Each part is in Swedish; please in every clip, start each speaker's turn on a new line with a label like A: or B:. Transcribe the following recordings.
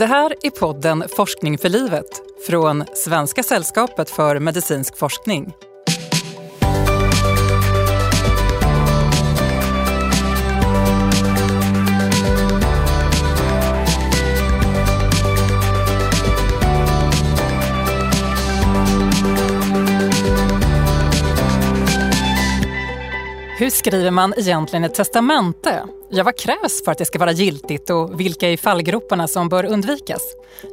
A: Det här är podden Forskning för livet från Svenska sällskapet för medicinsk forskning. Hur skriver man egentligen ett testamente? Ja, vad krävs för att det ska vara giltigt och vilka är fallgroparna som bör undvikas?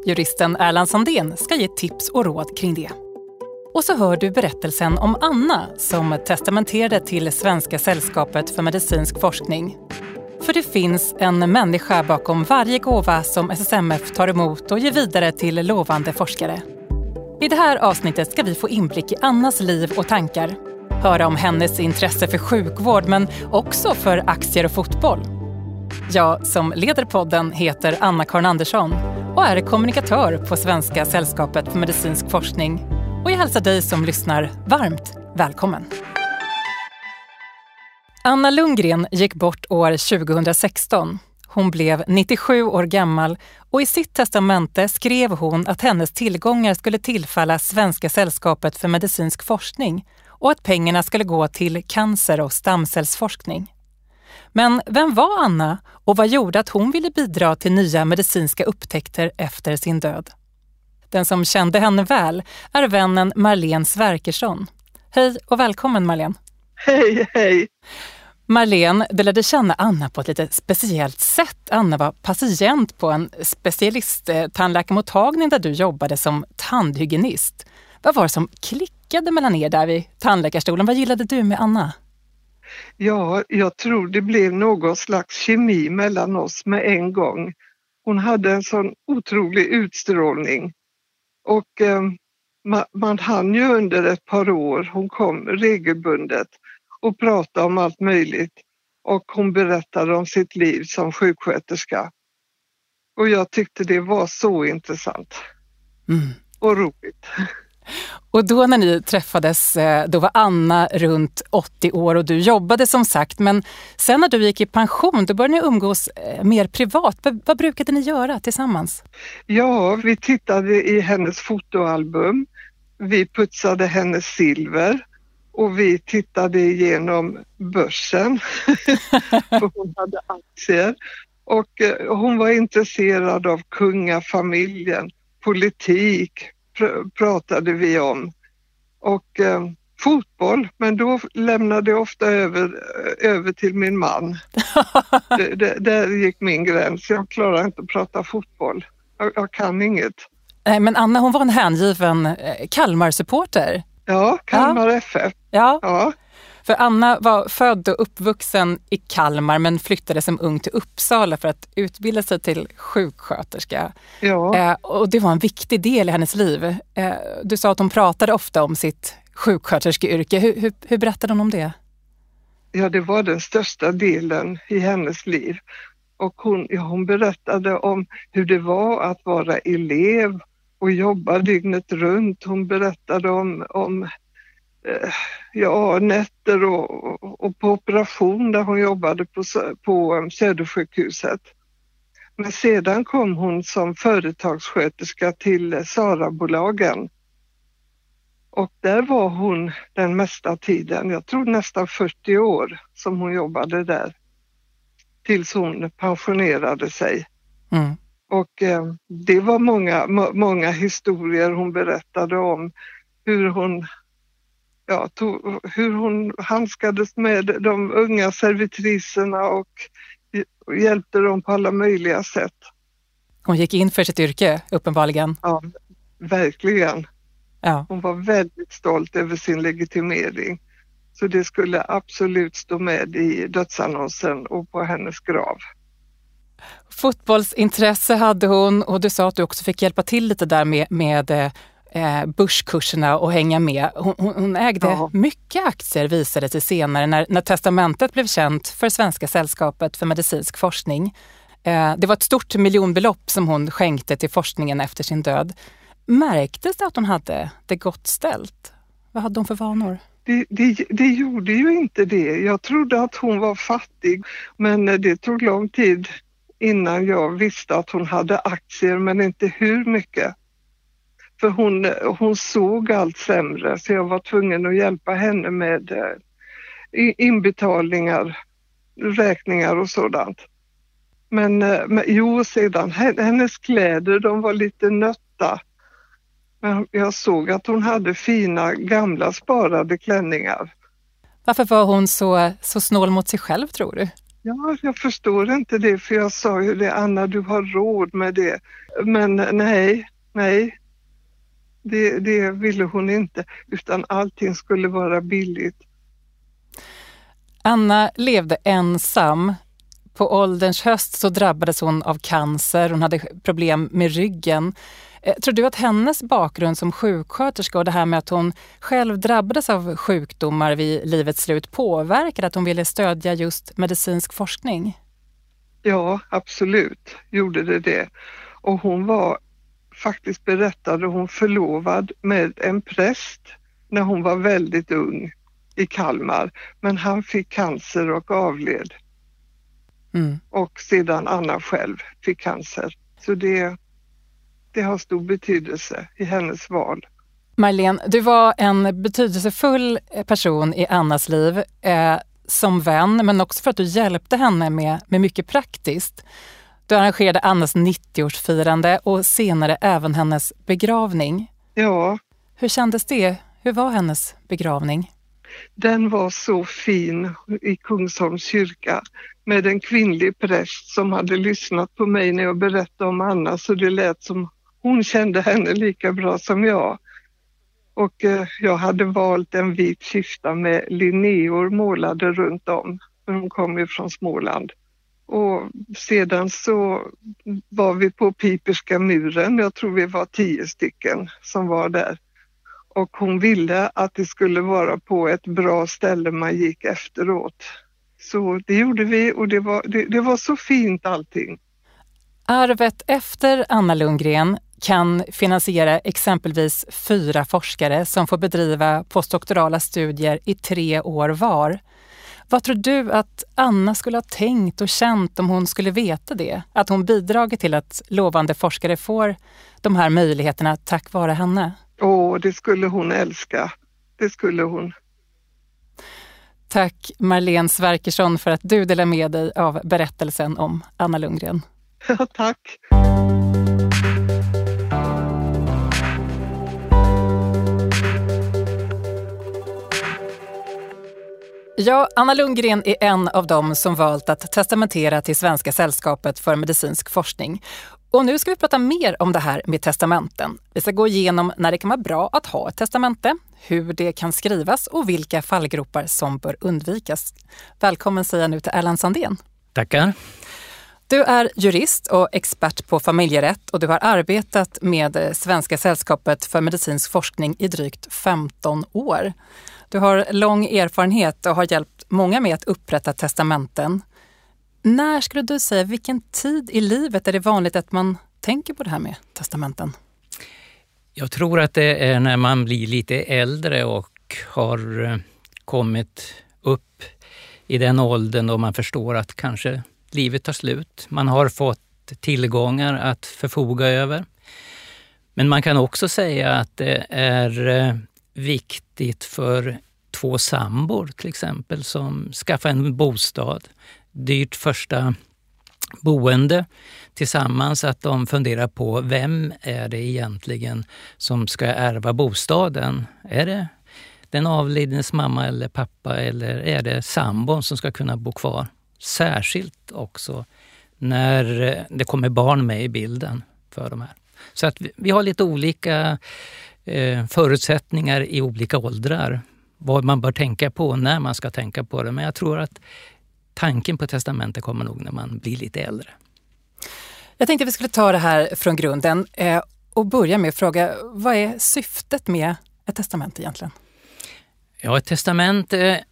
A: Juristen Erland Sandén ska ge tips och råd kring det. Och så hör du berättelsen om Anna som testamenterade till Svenska sällskapet för medicinsk forskning. För det finns en människa bakom varje gåva som SSMF tar emot och ger vidare till lovande forskare. I det här avsnittet ska vi få inblick i Annas liv och tankar höra om hennes intresse för sjukvård men också för aktier och fotboll. Jag som leder podden heter Anna-Karin Andersson och är kommunikatör på Svenska sällskapet för medicinsk forskning. Och jag hälsar dig som lyssnar varmt välkommen. Anna Lundgren gick bort år 2016. Hon blev 97 år gammal och i sitt testamente skrev hon att hennes tillgångar skulle tillfalla Svenska sällskapet för medicinsk forskning och att pengarna skulle gå till cancer och stamcellsforskning. Men vem var Anna och vad gjorde att hon ville bidra till nya medicinska upptäckter efter sin död? Den som kände henne väl är vännen Marlene Sverkersson. Hej och välkommen Marlene.
B: Hej, hej.
A: Marlene, du lärde känna Anna på ett lite speciellt sätt. Anna var patient på en specialisttandläkarmottagning där du jobbade som tandhygienist. Vad var det som klickade klickade mellan er där vid tandläkarstolen. Vad gillade du med Anna?
B: Ja, jag tror det blev någon slags kemi mellan oss med en gång. Hon hade en sån otrolig utstrålning och eh, man, man hann ju under ett par år, hon kom regelbundet och pratade om allt möjligt och hon berättade om sitt liv som sjuksköterska. Och jag tyckte det var så intressant mm. och roligt.
A: Och då när ni träffades, eh, då var Anna runt 80 år och du jobbade som sagt. Men sen när du gick i pension, då började ni umgås eh, mer privat. Vad brukade ni göra tillsammans?
B: Ja, vi tittade i hennes fotoalbum. Vi putsade hennes silver och vi tittade igenom börsen. hon hade aktier och eh, hon var intresserad av kungafamiljen, politik, pr pratade vi om. Och eh, fotboll, men då lämnade jag ofta över, eh, över till min man. det, det, där gick min gräns. Jag klarar inte att prata fotboll. Jag, jag kan inget.
A: Nej, men Anna hon var en hängiven eh, Kalmar-supporter.
B: Ja, Kalmar ja. FF.
A: Ja. ja. För Anna var född och uppvuxen i Kalmar men flyttade som ung till Uppsala för att utbilda sig till sjuksköterska. Ja. Eh, och det var en viktig del i hennes liv. Eh, du sa att hon pratade ofta om sitt sjuksköterskeyrke. Hur, hur, hur berättade hon om det?
B: Ja, det var den största delen i hennes liv. Och hon, ja, hon berättade om hur det var att vara elev och jobba dygnet runt. Hon berättade om, om ja, nätter och, och, på operation där hon jobbade på, på Södersjukhuset. Men sedan kom hon som företagssköterska till Sarabolagen. Och där var hon den mesta tiden, jag tror nästan 40 år som hon jobbade där. Tills hon pensionerade sig. Mm. Och eh, det var många, många historier hon berättade om hur hon ja, tog, hur hon handskades med de unga servitriserna och hjälpte dem på alla möjliga sätt.
A: Hon gick in för sitt yrke uppenbarligen.
B: Ja, verkligen. Ja. Hon var väldigt stolt över sin legitimering. Så det skulle absolut stå med i dödsannonsen och på hennes grav.
A: Fotbollsintresse hade hon och du sa att du också fick hjälpa till lite där med, med eh, börskurserna och hänga med. Hon, hon ägde ja. mycket aktier visade sig senare när, när testamentet blev känt för Svenska sällskapet för medicinsk forskning. Eh, det var ett stort miljonbelopp som hon skänkte till forskningen efter sin död. Märktes det att hon hade det gott ställt? Vad hade hon för vanor?
B: Det, det, det, gjorde ju inte det. Jag trodde att hon var fattig men det tog lång tid innan jag visste att hon hade aktier men inte hur mycket. För hon, hon såg allt sämre så jag var tvungen att hjälpa henne med eh, inbetalningar, räkningar och sådant. Men, eh, men jo, sedan hennes kläder de var lite nötta. Men jag såg att hon hade fina gamla sparade klänningar.
A: Varför var hon så, så snål mot sig själv tror du?
B: Ja, jag förstår inte det för jag sa ju det Anna, du har råd med det. Men nej, nej. Det, det ville hon inte utan allting skulle vara billigt.
A: Anna levde ensam. På ålderns höst så drabbades hon av cancer, hon hade problem med ryggen. Eh, tror du att hennes bakgrund som sjuksköterska och det här med att hon själv drabbades av sjukdomar vid livets slut påverkade att hon ville stödja just medicinsk forskning?
B: Ja, absolut gjorde det det. Och hon var faktiskt berättade hon förlovad med en präst när hon var väldigt ung i Kalmar. Men han fick cancer och avled. Mm. Och sedan Anna själv fick cancer. Så det, det har stor betydelse i hennes val.
A: Marlene, du var en betydelsefull person i Annas liv eh, som vän, men också för att du hjälpte henne med, med mycket praktiskt. Du arrangerade Annas 90-årsfirande och senare även hennes begravning.
B: Ja.
A: Hur kändes det? Hur var hennes begravning?
B: Den var så fin i Kungsholms kyrka med en kvinnlig präst som hade lyssnat på mig när jag berättade om Anna så det lät som hon kände henne lika bra som jag. Och eh, jag hade valt en vit kista med linneor målade runt om, för hon kom ju från Småland. Och sedan så var vi på Piperska muren, jag tror vi var tio stycken som var där. Och hon ville att det skulle vara på ett bra ställe man gick efteråt. Så det gjorde vi och det var, det, det var så fint allting.
A: Arvet efter Anna Lundgren kan finansiera exempelvis fyra forskare som får bedriva postdoktorala studier i tre år var. Vad tror du att Anna skulle ha tänkt och känt om hon skulle veta det? Att hon bidragit till att lovande forskare får de här möjligheterna tack vare henne?
B: Åh, det skulle hon älska. Det skulle hon.
A: Tack Marlene Sverkersson för att du delar med dig av berättelsen om Anna Lundgren.
B: Ja, tack.
A: Ja, Anna Lundgren är en av dem som valt att testamentera till Svenska sällskapet för medicinsk forskning. Och nu ska vi prata mer om det här med testamenten. Vi ska gå igenom när det kan vara bra att ha ett testamente, hur det kan skrivas och vilka fallgropar som bör undvikas. Välkommen säger jag nu till Erland Sandén.
C: Tackar.
A: Du är jurist och expert på familjerätt och du har arbetat med Svenska sällskapet för medicinsk forskning i drygt 15 år. Du har lång erfarenhet och har hjälpt många med att upprätta testamenten. När skulle du säga, vilken tid i livet är det vanligt att man tänker på det här med testamenten?
C: Jag tror att det är när man blir lite äldre och har eh, kommit upp i den åldern då man förstår att kanske livet tar slut. Man har fått tillgångar att förfoga över. Men man kan också säga att det är eh, viktigt viktigt för två sambor till exempel som skaffar en bostad, dyrt första boende tillsammans, att de funderar på vem är det egentligen som ska ärva bostaden? Är det den avlidnes mamma eller pappa eller är det sambon som ska kunna bo kvar? Särskilt också när det kommer barn med i bilden för de här. Så att vi har lite olika Eh, förutsättningar i olika åldrar. Vad man bör tänka på när man ska tänka på det. Men jag tror att tanken på testamentet kommer nog när man blir lite äldre.
A: Jag tänkte att vi skulle ta det här från grunden eh, och börja med att fråga, vad är syftet med ett testament egentligen?
C: Ja, ett testamente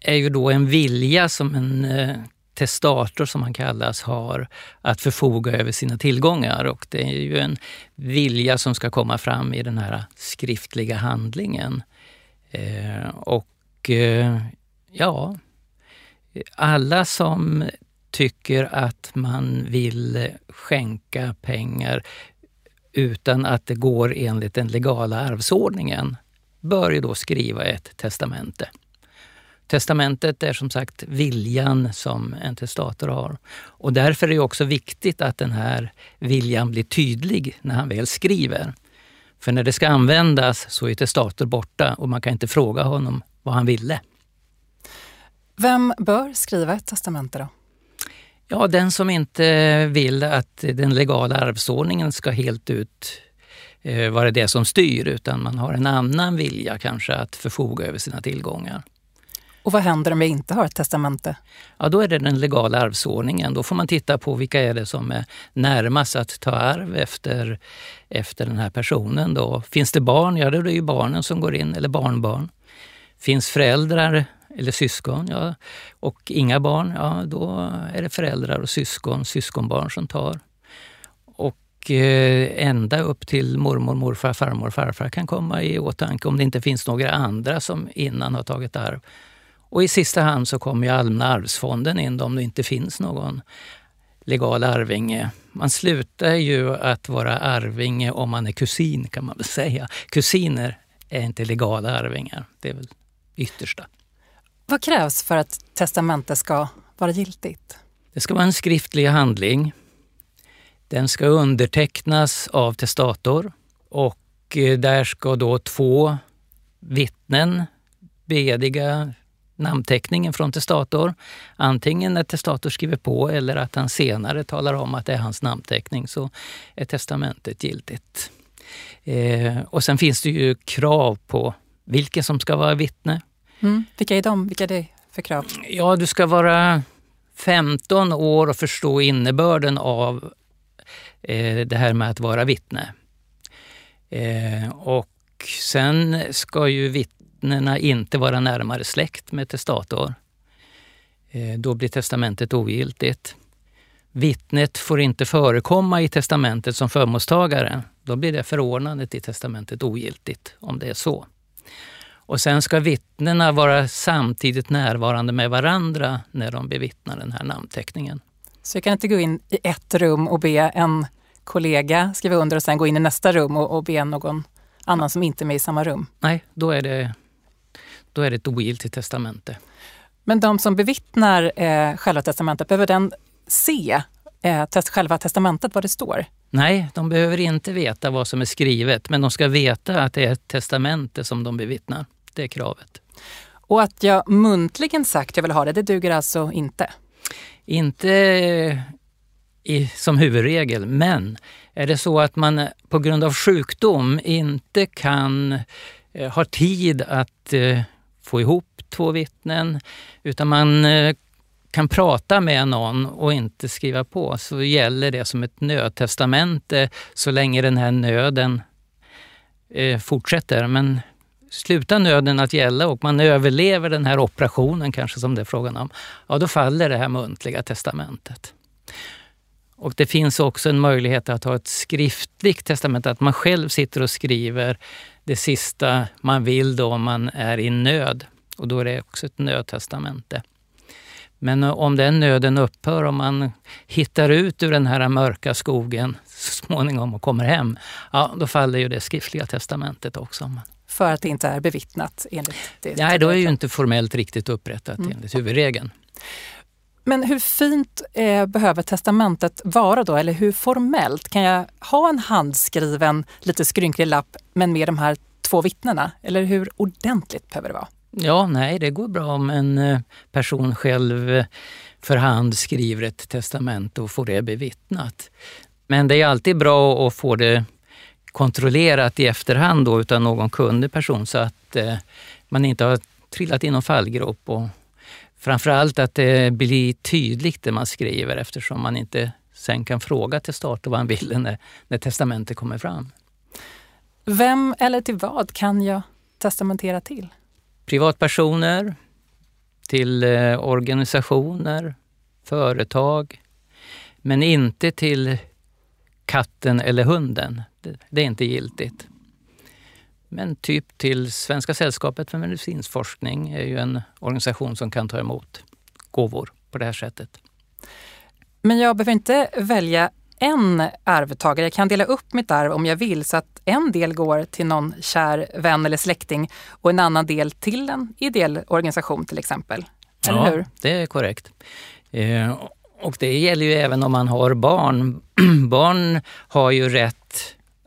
C: är ju då en vilja som en eh, testator som han kallas har att förfoga över sina tillgångar och det är ju en vilja som ska komma fram i den här skriftliga handlingen. Eh, och eh, ja, alla som tycker att man vill skänka pengar utan att det går enligt den legala arvsordningen bör ju då skriva ett testamente. Testamentet är som sagt viljan som en testator har. Och därför är det också viktigt att den här viljan blir tydlig när han väl skriver. För när det ska användas så är testator borta och man kan inte fråga honom vad han ville.
A: Vem bör skriva ett testamente då?
C: Ja, den som inte vill att den legala arvsordningen ska helt ut eh, vara det som styr utan man har en annan vilja kanske att förfoga över sina tillgångar.
A: Och vad händer om jag inte har ett testamente?
C: Ja, då är det den legala arvsordningen. Då får man titta på vilka är det som är närmast att ta arv efter, efter den här personen. Då. Finns det barn? Ja, då är det ju barnen som går in, eller barnbarn. Finns föräldrar eller syskon, ja, och inga barn, ja då är det föräldrar och syskon, syskonbarn som tar. Och eh, ända upp till mormor, morfar, farmor, farfar kan komma i åtanke om det inte finns några andra som innan har tagit arv. Och i sista hand så kommer ju Allmänna arvsfonden in om det inte finns någon legal arvinge. Man slutar ju att vara arvinge om man är kusin kan man väl säga. Kusiner är inte legala arvingar. Det är väl yttersta.
A: Vad krävs för att testamente ska vara giltigt?
C: Det ska vara en skriftlig handling. Den ska undertecknas av testator och eh, där ska då två vittnen bediga namnteckningen från testator. Antingen när testator skriver på eller att han senare talar om att det är hans namnteckning så är testamentet giltigt. Eh, och sen finns det ju krav på vilka som ska vara vittne.
A: Mm. Vilka är de? Vilka är det för krav?
C: Ja, du ska vara 15 år och förstå innebörden av eh, det här med att vara vittne. Eh, och sen ska ju vittnena inte vara närmare släkt med testator. Eh, då blir testamentet ogiltigt. Vittnet får inte förekomma i testamentet som förmånstagare. Då blir det förordnandet i testamentet ogiltigt, om det är så. Och sen ska vittnena vara samtidigt närvarande med varandra när de bevittnar den här namnteckningen.
A: Så jag kan inte gå in i ett rum och be en kollega skriva under och sen gå in i nästa rum och, och be någon annan som inte är med i samma rum?
C: Nej, då är det, då är det ett ogiltigt testamente.
A: Men de som bevittnar eh, själva testamentet, behöver den se eh, test, själva testamentet, vad det står?
C: Nej, de behöver inte veta vad som är skrivet, men de ska veta att det är ett testamente som de bevittnar. Det är kravet.
A: Och att jag muntligen sagt jag vill ha det, det duger alltså inte?
C: Inte i, som huvudregel, men är det så att man på grund av sjukdom inte kan eh, ha tid att eh, få ihop två vittnen, utan man eh, kan prata med någon och inte skriva på, så gäller det som ett nödtestamente så länge den här nöden eh, fortsätter. Men slutar nöden att gälla och man överlever den här operationen kanske som det är frågan om, ja då faller det här muntliga testamentet. Och det finns också en möjlighet att ha ett skriftligt testamente, att man själv sitter och skriver det sista man vill då om man är i nöd. Och då är det också ett nödtestamente. Men om den nöden upphör, om man hittar ut ur den här mörka skogen så småningom och kommer hem, ja då faller ju det skriftliga testamentet också.
A: För att det inte är bevittnat enligt det?
C: Nej, då är ju inte formellt riktigt upprättat mm. enligt huvudregeln.
A: Men hur fint eh, behöver testamentet vara då? Eller hur formellt? Kan jag ha en handskriven, lite skrynklig lapp men med de här två vittnena? Eller hur ordentligt behöver det vara?
C: Ja, nej, det går bra om en eh, person själv eh, för hand skriver ett testamente och får det bevittnat. Men det är alltid bra att få det kontrollerat i efterhand då utan någon kunnig person så att eh, man inte har trillat i någon fallgrop. Och framförallt att det blir tydligt det man skriver eftersom man inte sen kan fråga till start vad man vill när, när testamentet kommer fram.
A: Vem eller till vad kan jag testamentera till?
C: privatpersoner, till eh, organisationer, företag, men inte till katten eller hunden. Det, är inte giltigt. Men typ till Svenska sällskapet för medicinsk forskning är ju en organisation som kan ta emot gåvor på det här sättet.
A: Men jag behöver inte välja en arvtagare. Jag kan dela upp mitt arv om jag vill så att en del går till någon kär vän eller släkting och en annan del till en ideell organisation till exempel. Eller
C: ja,
A: hur?
C: det är korrekt. Eh, och det gäller ju även om man har barn. barn har ju rätt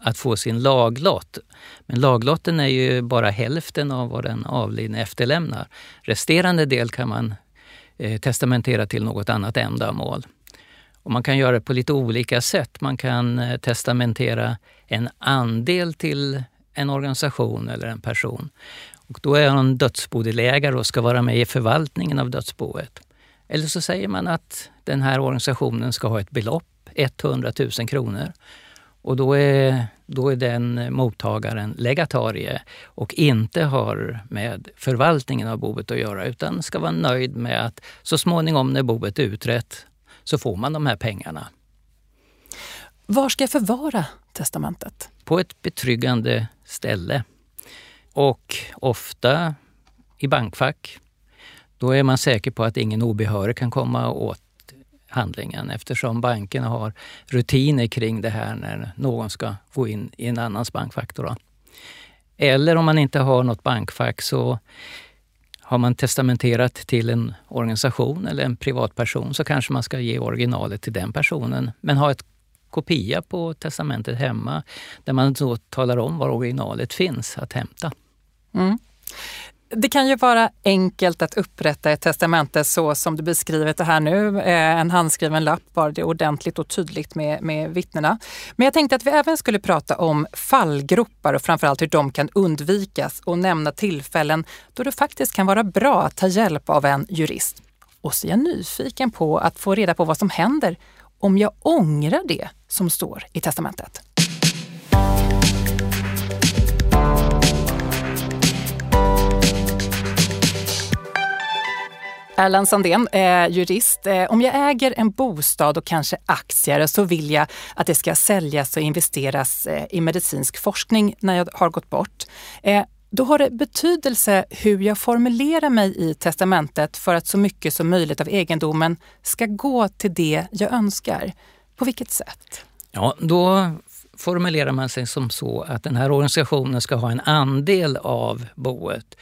C: att få sin laglott. Men laglotten är ju bara hälften av vad den avlidne efterlämnar. Resterande del kan man eh, testamentera till något annat ändamål. Och man kan göra det på lite olika sätt. Man kan eh, testamentera en andel till en organisation eller en person. Och då är han dödsbodelägare och ska vara med i förvaltningen av dödsboet. Eller så säger man att den här organisationen ska ha ett belopp, 100 000 kronor. Och då är, då är den mottagaren legatarie och inte har med förvaltningen av boet att göra utan ska vara nöjd med att så småningom när boet är utrett så får man de här pengarna.
A: Var ska jag förvara testamentet?
C: På ett betryggande ställe. Och ofta i bankfack. Då är man säker på att ingen obehörig kan komma åt handlingen eftersom bankerna har rutiner kring det här när någon ska gå in i en annans bankfack. Då. Eller om man inte har något bankfack så har man testamenterat till en organisation eller en privatperson så kanske man ska ge originalet till den personen men ha ett kopia på testamentet hemma där man då talar om var originalet finns att hämta. Mm.
A: Det kan ju vara enkelt att upprätta ett testamente så som du beskrivit det här nu. Eh, en handskriven lapp, bara det ordentligt och tydligt med, med vittnena. Men jag tänkte att vi även skulle prata om fallgropar och framförallt hur de kan undvikas och nämna tillfällen då det faktiskt kan vara bra att ta hjälp av en jurist. Och så är jag nyfiken på att få reda på vad som händer om jag ångrar det som står i testamentet. Erland Sandén, eh, jurist. Eh, om jag äger en bostad och kanske aktier så vill jag att det ska säljas och investeras eh, i medicinsk forskning när jag har gått bort. Eh, då har det betydelse hur jag formulerar mig i testamentet för att så mycket som möjligt av egendomen ska gå till det jag önskar. På vilket sätt?
C: Ja, då formulerar man sig som så att den här organisationen ska ha en andel av boet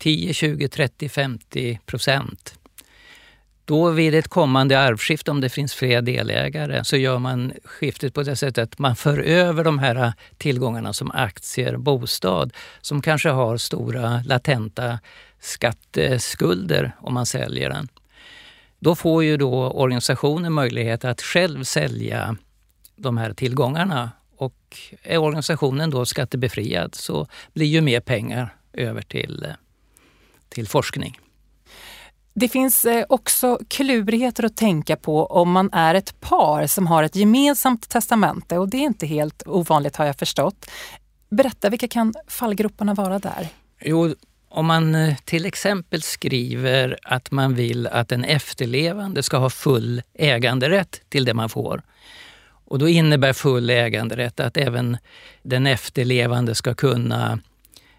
C: 10, 20, 30, 50 procent. Då vid ett kommande arvskifte, om det finns fler delägare, så gör man skiftet på det sättet att man för över de här tillgångarna som aktier, bostad, som kanske har stora latenta skatteskulder om man säljer den. Då får ju då organisationen möjlighet att själv sälja de här tillgångarna och är organisationen då skattebefriad så blir ju mer pengar över till till forskning.
A: Det finns eh, också klurigheter att tänka på om man är ett par som har ett gemensamt testamente och det är inte helt ovanligt har jag förstått. Berätta, vilka kan fallgroparna vara där?
C: Jo, om man eh, till exempel skriver att man vill att en efterlevande ska ha full äganderätt till det man får. Och då innebär full äganderätt att även den efterlevande ska kunna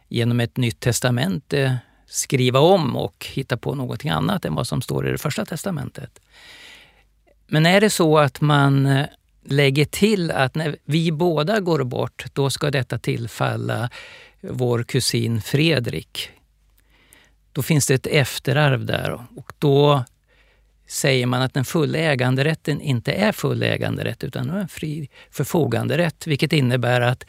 C: genom ett nytt testamente skriva om och hitta på någonting annat än vad som står i det första testamentet. Men är det så att man eh, lägger till att när vi båda går bort, då ska detta tillfalla vår kusin Fredrik. Då finns det ett efterarv där och då säger man att den fulla äganderätten inte är full äganderätt utan en fri förfoganderätt, vilket innebär att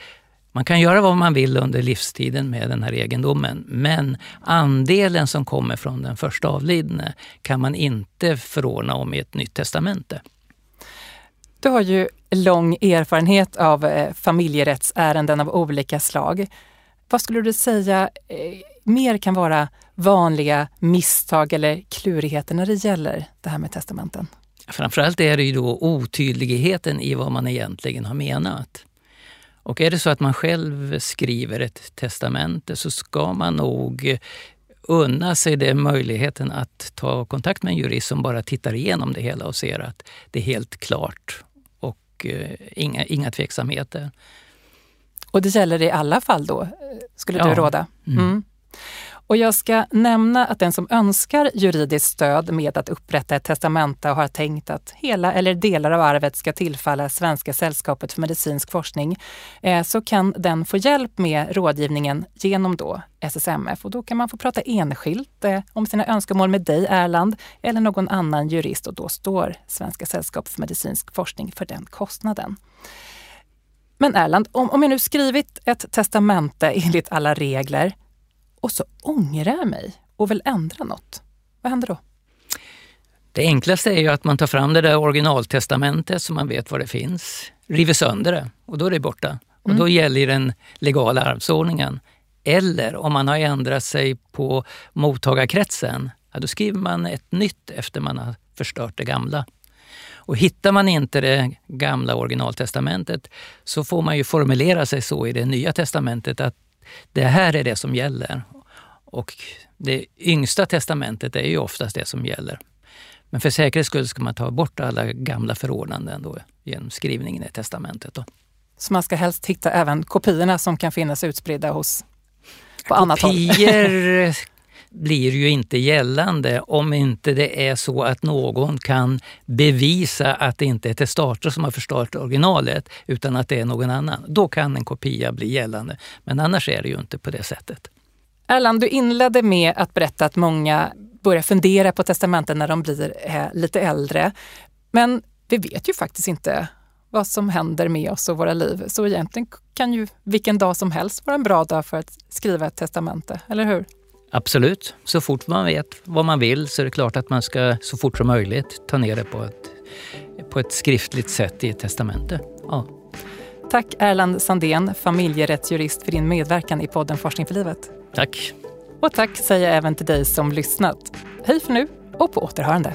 C: man kan göra vad man vill under livstiden med den här egendomen men andelen som kommer från den första avlidne kan man inte förordna om i ett nytt testamente.
A: Du har ju lång erfarenhet av eh, familjerättsärenden av olika slag. Vad skulle du säga eh, mer kan vara vanliga misstag eller klurigheter när det gäller det här med testamenten?
C: Framförallt är det ju då otydligheten i vad man egentligen har menat. Och är det så att man själv skriver ett testamente så ska man nog unna sig den möjligheten att ta kontakt med en jurist som bara tittar igenom det hela och ser att det är helt klart och eh, inga, inga tveksamheter.
A: Och det gäller i alla fall då, skulle ja. du råda? Mm. Mm. Och jag ska nämna att den som önskar juridiskt stöd med att upprätta ett testamente och har tänkt att hela eller delar av arvet ska tillfalla Svenska sällskapet för medicinsk forskning, eh, så kan den få hjälp med rådgivningen genom då SSMF. Och då kan man få prata enskilt eh, om sina önskemål med dig Erland eller någon annan jurist och då står Svenska sällskapet för medicinsk forskning för den kostnaden. Men Erland, om, om jag nu skrivit ett testamente enligt alla regler och så ångrar jag mig och vill ändra något, vad händer då?
C: Det enklaste är ju att man tar fram det där originaltestamentet så man vet var det finns, river sönder det och då är det borta. Och då mm. gäller den legala arvsordningen. Eller om man har ändrat sig på mottagarkretsen, ja, då skriver man ett nytt efter man har förstört det gamla. Och hittar man inte det gamla originaltestamentet så får man ju formulera sig så i det nya testamentet att det här är det som gäller. Och det yngsta testamentet är ju oftast det som gäller. Men för säkerhets skull ska man ta bort alla gamla förordnanden då, genom skrivningen i testamentet. Då.
A: Så man ska helst hitta även kopiorna som kan finnas utspridda hos på annat
C: håll? Kopior blir ju inte gällande om inte det är så att någon kan bevisa att det inte är testator som har förstört originalet utan att det är någon annan. Då kan en kopia bli gällande. Men annars är det ju inte på det sättet.
A: Erland, du inledde med att berätta att många börjar fundera på testamenten när de blir eh, lite äldre. Men vi vet ju faktiskt inte vad som händer med oss och våra liv. Så egentligen kan ju vilken dag som helst vara en bra dag för att skriva ett testamente, eller hur?
C: Absolut. Så fort man vet vad man vill så är det klart att man ska så fort som möjligt ta ner det på ett, på ett skriftligt sätt i ett testamente. Ja.
A: Tack Erland Sandén, familjerättsjurist, för din medverkan i podden Forskning för livet.
C: Tack.
A: Och tack säger jag även till dig som lyssnat. Hej för nu och på återhörande.